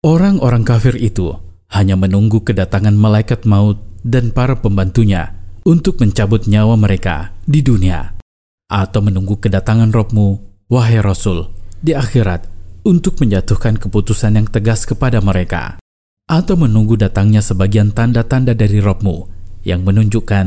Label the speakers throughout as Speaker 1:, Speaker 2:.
Speaker 1: Orang-orang kafir itu hanya menunggu kedatangan malaikat maut dan para pembantunya untuk mencabut nyawa mereka di dunia, atau menunggu kedatangan Robmu, wahai Rasul, di akhirat untuk menjatuhkan keputusan yang tegas kepada mereka, atau menunggu datangnya sebagian tanda-tanda dari Robmu yang menunjukkan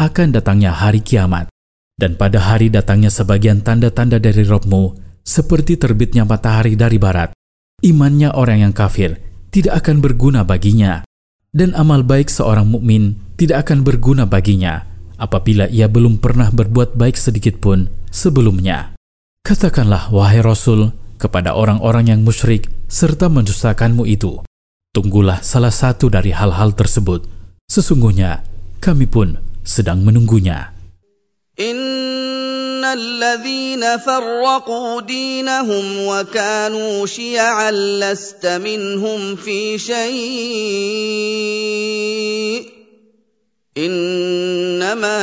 Speaker 1: akan datangnya hari kiamat. Dan pada hari datangnya sebagian tanda-tanda dari Robmu, seperti terbitnya matahari dari barat, imannya orang yang kafir tidak akan berguna baginya, dan amal baik seorang mukmin tidak akan berguna baginya apabila ia belum pernah berbuat baik sedikit pun sebelumnya. Katakanlah, wahai Rasul, kepada orang-orang yang musyrik serta mendustakanmu itu, tunggulah salah satu dari hal-hal tersebut. Sesungguhnya, kami pun sedang menunggunya.
Speaker 2: ان الذين فرقوا دينهم وكانوا شيعا لست منهم في شيء انما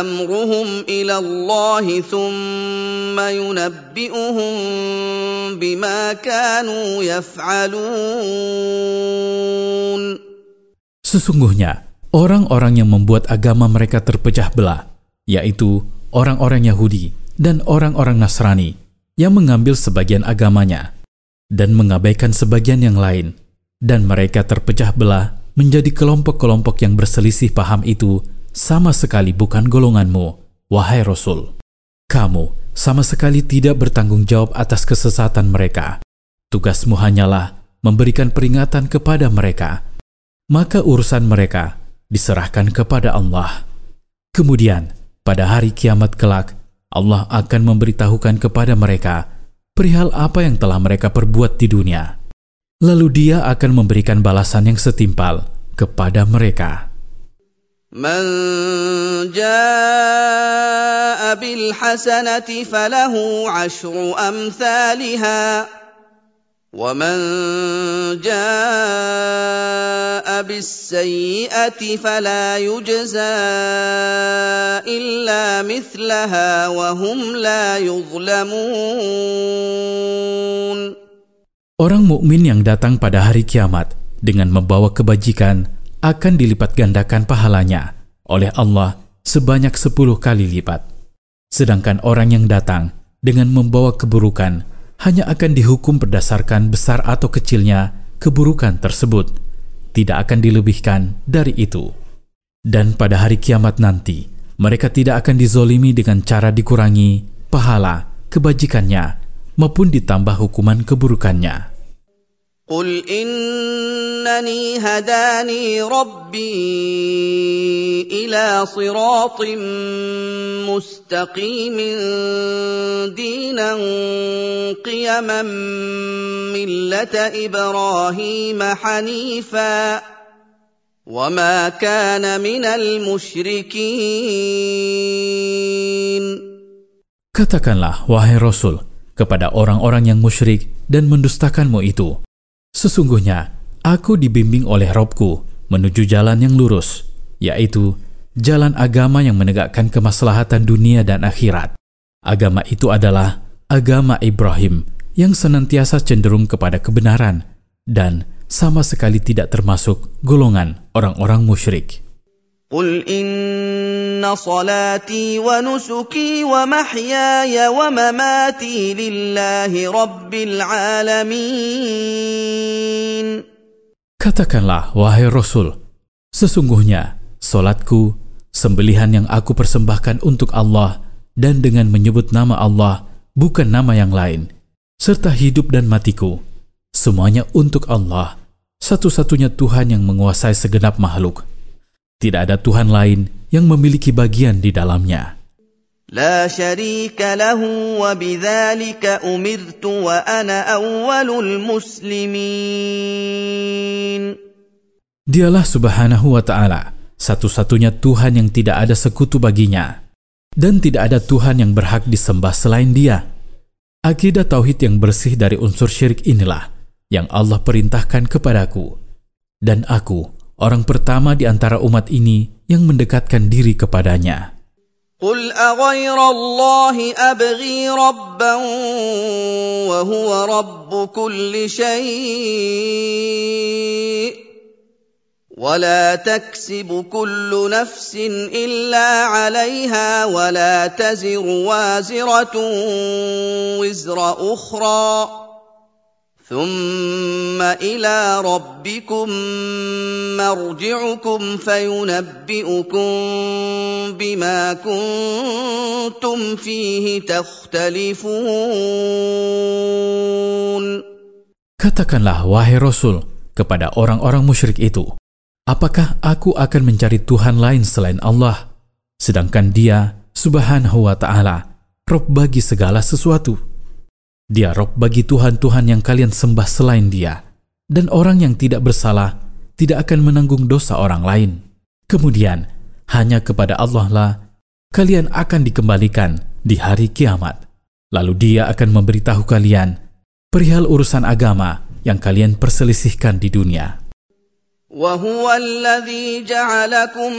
Speaker 2: امرهم الى الله ثم ينبئهم بما كانوا يفعلون
Speaker 1: Sesungguhnya, orang-orang yang membuat agama mereka terpecah belah, yaitu orang-orang Yahudi dan orang-orang Nasrani yang mengambil sebagian agamanya dan mengabaikan sebagian yang lain, dan mereka terpecah belah menjadi kelompok-kelompok yang berselisih paham itu sama sekali bukan golonganmu, wahai Rasul. Kamu sama sekali tidak bertanggung jawab atas kesesatan mereka. Tugasmu hanyalah memberikan peringatan kepada mereka maka urusan mereka diserahkan kepada Allah. Kemudian, pada hari kiamat kelak, Allah akan memberitahukan kepada mereka perihal apa yang telah mereka perbuat di dunia. Lalu Dia akan memberikan balasan yang setimpal kepada mereka.
Speaker 2: من جاء بالحسنة فله عشر أمثالها ومن جاء بالسيئة فلا يجزى إلا مثلها وهم لا يظلمون
Speaker 1: Orang mukmin yang datang pada hari kiamat dengan membawa kebajikan akan dilipat gandakan pahalanya oleh Allah sebanyak sepuluh kali lipat. Sedangkan orang yang datang dengan membawa keburukan hanya akan dihukum berdasarkan besar atau kecilnya keburukan tersebut, tidak akan dilebihkan dari itu. Dan pada hari kiamat nanti, mereka tidak akan dizolimi dengan cara dikurangi pahala kebajikannya maupun ditambah hukuman keburukannya.
Speaker 2: قل إنني هداني ربي إلى صراط مستقيم دينا قيما ملة إبراهيم حنيفا وما كان من المشركين
Speaker 1: Katakanlah, wahai Rasul, kepada orang-orang yang musyrik dan mendustakanmu itu, Sesungguhnya, aku dibimbing oleh Robku menuju jalan yang lurus, yaitu jalan agama yang menegakkan kemaslahatan dunia dan akhirat. Agama itu adalah agama Ibrahim yang senantiasa cenderung kepada kebenaran dan sama sekali tidak termasuk golongan orang-orang musyrik.
Speaker 2: إن صلاتي ونسكي ومحياي ومماتي لله رب العالمين
Speaker 1: Katakanlah, wahai Rasul, sesungguhnya solatku, sembelihan yang aku persembahkan untuk Allah dan dengan menyebut nama Allah, bukan nama yang lain. serta hidup dan matiku, semuanya untuk Allah, satu-satunya Tuhan yang menguasai segenap makhluk. Tidak ada Tuhan lain yang memiliki bagian di dalamnya.
Speaker 2: لا شريك له وبذلك امرت وانا اول المسلمين
Speaker 1: Dialah subhanahu wa ta'ala, satu-satunya Tuhan yang tidak ada sekutu baginya. Dan tidak ada Tuhan yang berhak disembah selain dia. Akidah tauhid yang bersih dari unsur syirik inilah yang Allah perintahkan kepadaku. Dan aku, orang pertama di antara umat ini yang mendekatkan diri kepadanya.
Speaker 2: قل اغير الله ابغي ربا وهو رب كل شيء ولا تكسب كل نفس الا عليها ولا تزر وازره وزر اخرى ثم الى ربكم مرجعكم فينبئكم بما كنتم فيه تختلفون
Speaker 1: Katakanlah, wahai Rasul, kepada orang-orang musyrik itu, apakah aku akan mencari Tuhan lain selain Allah, sedangkan dia, subhanahu wa ta'ala, Rob bagi segala sesuatu. Dia Rob bagi Tuhan-Tuhan yang kalian sembah selain dia, dan orang yang tidak bersalah tidak akan menanggung dosa orang lain. Kemudian, hanya kepada Allah lah kalian akan dikembalikan di hari kiamat. Lalu dia akan memberitahu kalian perihal urusan agama yang kalian perselisihkan di dunia.
Speaker 2: وهو الذي جعلكم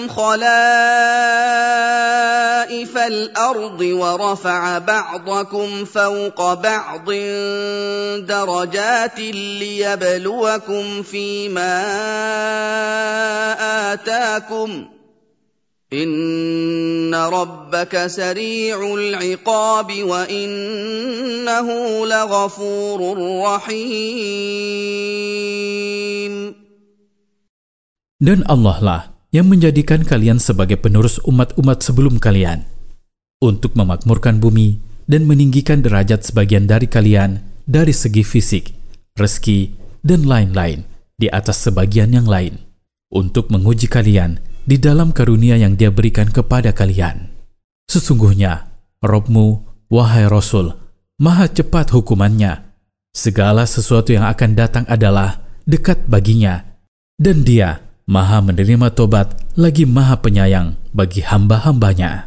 Speaker 2: خلائف الأرض ورفع بعضكم فوق بعض درجات ليبلوكم فيما اتاكم ان ربك سريع العقاب وانه لغفور رحيم.
Speaker 1: Dan Allah lah yang menjadikan kalian sebagai penerus umat-umat sebelum kalian untuk memakmurkan bumi dan meninggikan derajat sebagian dari kalian dari segi fisik, rezeki, dan lain-lain di atas sebagian yang lain untuk menguji kalian di dalam karunia yang dia berikan kepada kalian. Sesungguhnya, Robmu, wahai Rasul, maha cepat hukumannya. Segala sesuatu yang akan datang adalah dekat baginya, dan dia maha menerima tobat lagi maha penyayang bagi hamba-hambanya.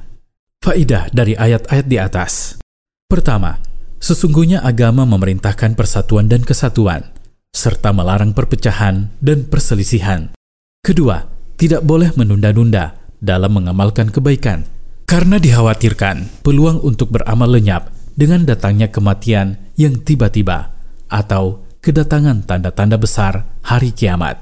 Speaker 1: Faidah dari ayat-ayat di atas. Pertama, sesungguhnya agama memerintahkan persatuan dan kesatuan, serta melarang perpecahan dan perselisihan. Kedua, tidak boleh menunda-nunda dalam mengamalkan kebaikan, karena dikhawatirkan peluang untuk beramal lenyap dengan datangnya kematian yang tiba-tiba atau kedatangan tanda-tanda besar hari kiamat.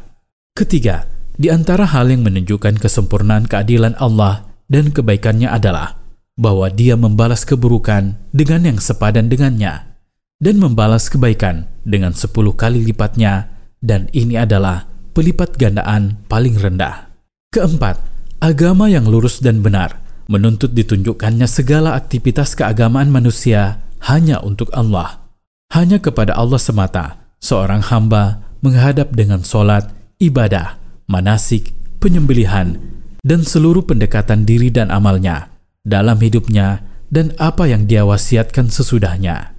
Speaker 1: Ketiga, di antara hal yang menunjukkan kesempurnaan keadilan Allah dan kebaikannya adalah bahwa Dia membalas keburukan dengan yang sepadan dengannya dan membalas kebaikan dengan sepuluh kali lipatnya dan ini adalah pelipat gandaan paling rendah. Keempat, agama yang lurus dan benar menuntut ditunjukkannya segala aktivitas keagamaan manusia hanya untuk Allah. Hanya kepada Allah semata seorang hamba menghadap dengan solat, ibadah, manasik, penyembelihan, dan seluruh pendekatan diri dan amalnya dalam hidupnya dan apa yang dia wasiatkan sesudahnya.